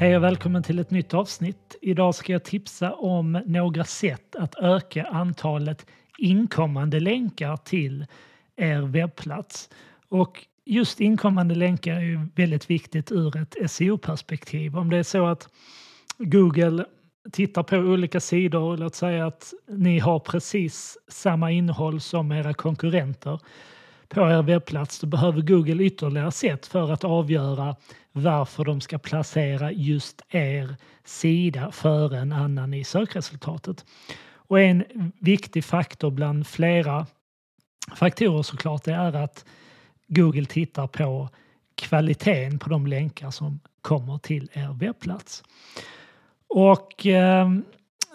Hej och välkommen till ett nytt avsnitt. Idag ska jag tipsa om några sätt att öka antalet inkommande länkar till er webbplats. Och just inkommande länkar är ju väldigt viktigt ur ett SEO-perspektiv. Om det är så att Google tittar på olika sidor, låt säga att ni har precis samma innehåll som era konkurrenter på er webbplats, då behöver Google ytterligare sätt för att avgöra varför de ska placera just er sida före en annan i sökresultatet. Och en viktig faktor bland flera faktorer såklart det är att Google tittar på kvaliteten på de länkar som kommer till er webbplats. Och eh,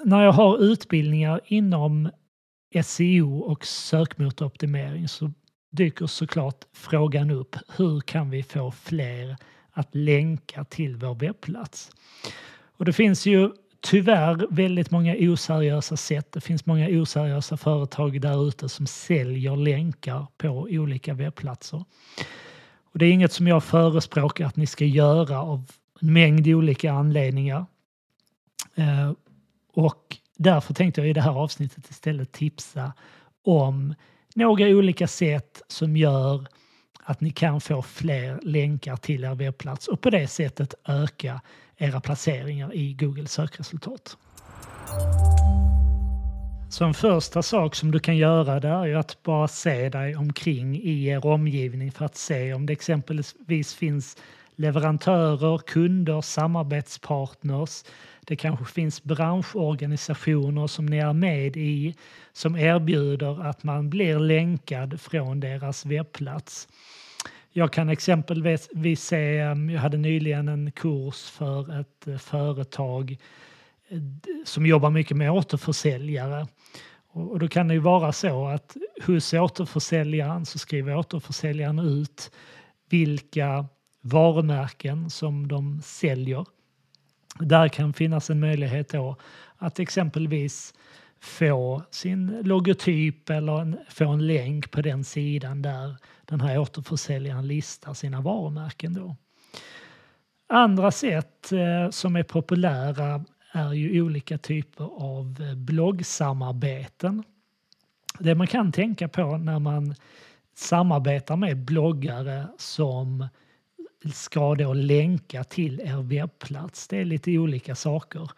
när jag har utbildningar inom SEO och sökmotoroptimering så dyker såklart frågan upp hur kan vi få fler att länka till vår webbplats? Och det finns ju tyvärr väldigt många oseriösa sätt. Det finns många oseriösa företag där ute som säljer länkar på olika webbplatser. Och det är inget som jag förespråkar att ni ska göra av en mängd olika anledningar. Eh, och därför tänkte jag i det här avsnittet istället tipsa om några olika sätt som gör att ni kan få fler länkar till er webbplats och på det sättet öka era placeringar i Google sökresultat. Så en första sak som du kan göra det är att bara se dig omkring i er omgivning för att se om det exempelvis finns leverantörer, kunder, samarbetspartners. Det kanske finns branschorganisationer som ni är med i som erbjuder att man blir länkad från deras webbplats. Jag kan exempelvis se, jag hade nyligen en kurs för ett eh, företag eh, som jobbar mycket med återförsäljare. Och då kan det ju vara så att hos återförsäljaren så skriver återförsäljaren ut vilka varumärken som de säljer. Där kan finnas en möjlighet då att exempelvis få sin logotyp eller en, få en länk på den sidan där den här återförsäljaren listar sina varumärken. Då. Andra sätt eh, som är populära är ju olika typer av eh, bloggsamarbeten. Det man kan tänka på när man samarbetar med bloggare som ska då länka till er webbplats. Det är lite olika saker.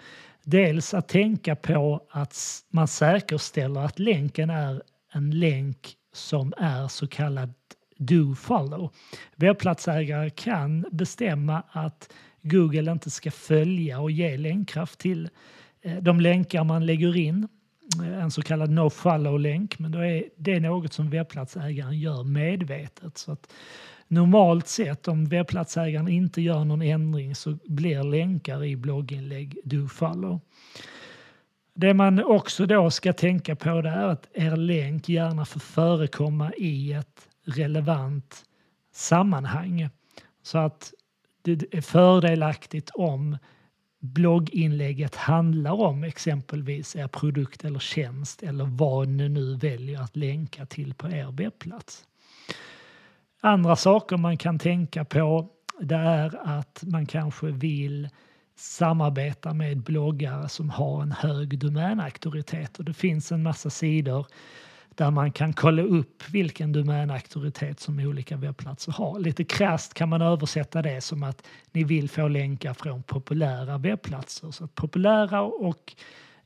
Dels att tänka på att man säkerställer att länken är en länk som är så kallad do-follow. Webbplatsägare kan bestämma att Google inte ska följa och ge länkkraft till eh, de länkar man lägger in, eh, en så kallad no-follow-länk, men då är det något som webbplatsägaren gör medvetet. Så att normalt sett om webbplatsägaren inte gör någon ändring så blir länkar i blogginlägg do-follow. Det man också då ska tänka på det är att er länk gärna får förekomma i ett relevant sammanhang. Så att det är fördelaktigt om blogginlägget handlar om exempelvis er produkt eller tjänst eller vad ni nu väljer att länka till på er webbplats. Andra saker man kan tänka på det är att man kanske vill samarbeta med bloggare som har en hög domänauktoritet och det finns en massa sidor där man kan kolla upp vilken domänauktoritet som olika webbplatser har. Lite krasst kan man översätta det som att ni vill få länkar från populära webbplatser. Så att populära och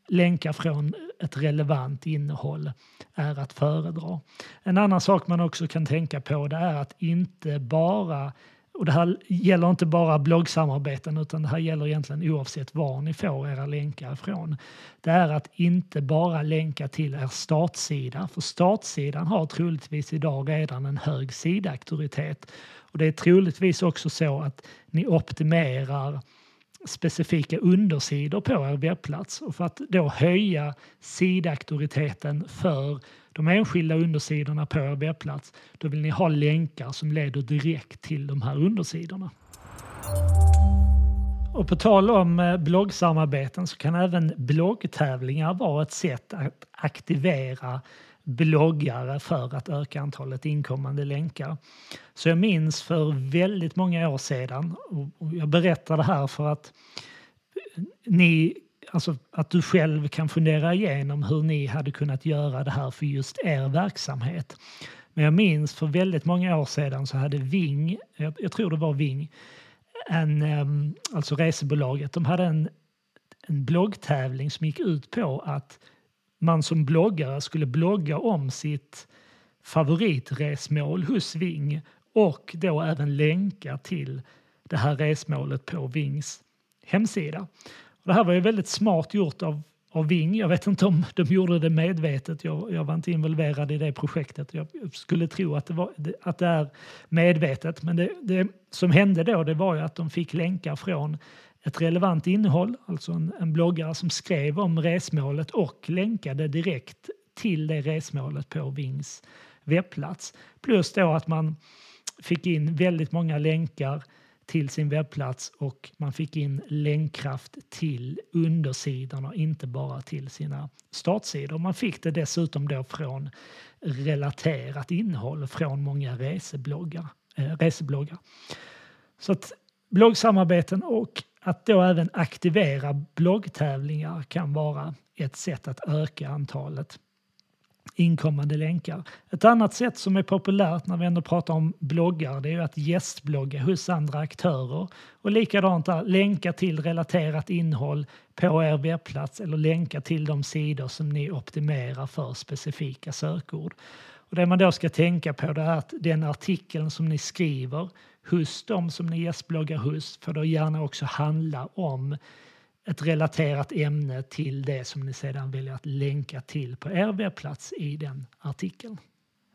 länkar från ett relevant innehåll är att föredra. En annan sak man också kan tänka på det är att inte bara och det här gäller inte bara bloggsamarbeten utan det här gäller egentligen oavsett var ni får era länkar ifrån. Det är att inte bara länka till er startsida för startsidan har troligtvis idag redan en hög sidauktoritet. Och det är troligtvis också så att ni optimerar specifika undersidor på er webbplats och för att då höja sidauktoriteten för de enskilda undersidorna på er webbplats, då vill ni ha länkar som leder direkt till de här undersidorna. Och på tal om eh, bloggsamarbeten så kan även bloggtävlingar vara ett sätt att aktivera bloggare för att öka antalet inkommande länkar. Så jag minns för väldigt många år sedan, och jag berättar det här för att ni, alltså att du själv kan fundera igenom hur ni hade kunnat göra det här för just er verksamhet. Men jag minns för väldigt många år sedan så hade Ving, jag, jag tror det var Ving, en, ehm, alltså resebolaget, de hade en, en bloggtävling som gick ut på att man som bloggare skulle blogga om sitt favoritresmål hos Ving och då även länka till det här resmålet på Vings hemsida. Och det här var ju väldigt smart gjort av, av Ving. Jag vet inte om de gjorde det medvetet. Jag, jag var inte involverad i det projektet. Jag skulle tro att det, var, att det är medvetet. Men det, det som hände då det var ju att de fick länkar från ett relevant innehåll, alltså en, en bloggare som skrev om resmålet och länkade direkt till det resmålet på Vings webbplats. Plus då att man fick in väldigt många länkar till sin webbplats och man fick in länkkraft till undersidorna, inte bara till sina startsidor. Man fick det dessutom då från relaterat innehåll från många resebloggar. Eh, resebloggar. Så att bloggsamarbeten och att då även aktivera bloggtävlingar kan vara ett sätt att öka antalet inkommande länkar. Ett annat sätt som är populärt när vi ändå pratar om bloggar det är att gästblogga hos andra aktörer och likadant där, länka till relaterat innehåll på er webbplats eller länka till de sidor som ni optimerar för specifika sökord. Och det man då ska tänka på är att den artikeln som ni skriver hos dem som ni gästbloggar hos får då gärna också handla om ett relaterat ämne till det som ni sedan väljer att länka till på er webbplats i den artikeln.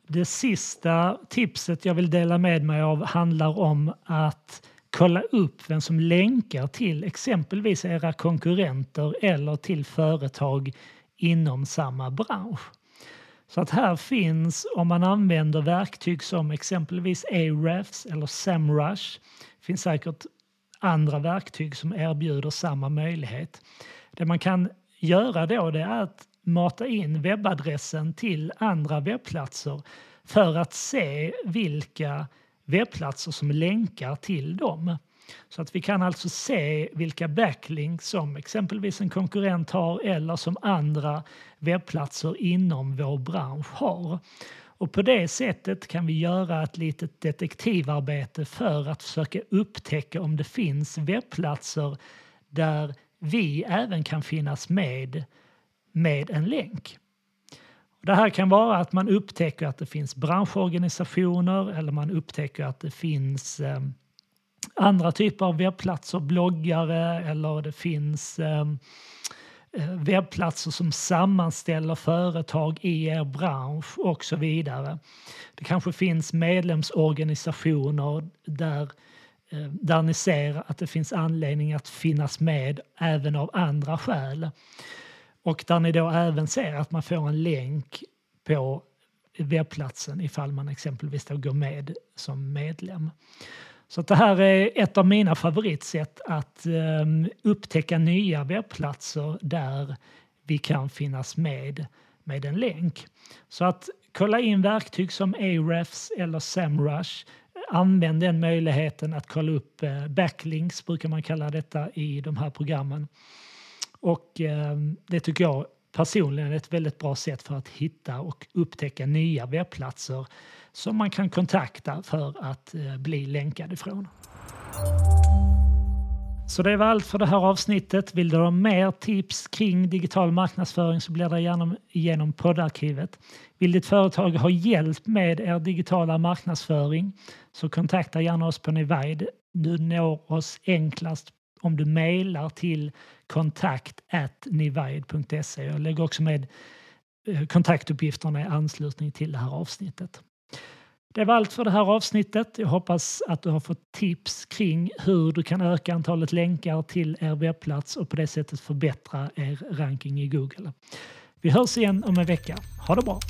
Det sista tipset jag vill dela med mig av handlar om att kolla upp vem som länkar till exempelvis era konkurrenter eller till företag inom samma bransch. Så att här finns, om man använder verktyg som exempelvis Ahrefs eller Semrush, finns säkert andra verktyg som erbjuder samma möjlighet. Det man kan göra då det är att mata in webbadressen till andra webbplatser för att se vilka webbplatser som länkar till dem. Så att vi kan alltså se vilka backlinks som exempelvis en konkurrent har eller som andra webbplatser inom vår bransch har. Och på det sättet kan vi göra ett litet detektivarbete för att försöka upptäcka om det finns webbplatser där vi även kan finnas med med en länk. Det här kan vara att man upptäcker att det finns branschorganisationer eller man upptäcker att det finns eh, andra typer av webbplatser, bloggare eller det finns ehm, eh, webbplatser som sammanställer företag i er bransch och så vidare. Det kanske finns medlemsorganisationer där, eh, där ni ser att det finns anledning att finnas med även av andra skäl. Och där ni då även ser att man får en länk på webbplatsen ifall man exempelvis då går med som medlem. Så det här är ett av mina favoritsätt att ehm, upptäcka nya webbplatser där vi kan finnas med med en länk. Så att kolla in verktyg som Ahrefs eller Semrush. Använd den möjligheten att kolla upp eh, backlinks, brukar man kalla detta i de här programmen. Och ehm, det tycker jag personligen är ett väldigt bra sätt för att hitta och upptäcka nya webbplatser som man kan kontakta för att eh, bli länkad ifrån. Så det var allt för det här avsnittet. Vill du ha mer tips kring digital marknadsföring så blir det gärna igenom poddarkivet. Vill ditt företag ha hjälp med er digitala marknadsföring så kontakta gärna oss på Nivide. Du når oss enklast om du mejlar till kontakt nivide.se. Jag lägger också med eh, kontaktuppgifterna i anslutning till det här avsnittet. Det var allt för det här avsnittet. Jag hoppas att du har fått tips kring hur du kan öka antalet länkar till er webbplats och på det sättet förbättra er ranking i Google. Vi hörs igen om en vecka. Ha det bra!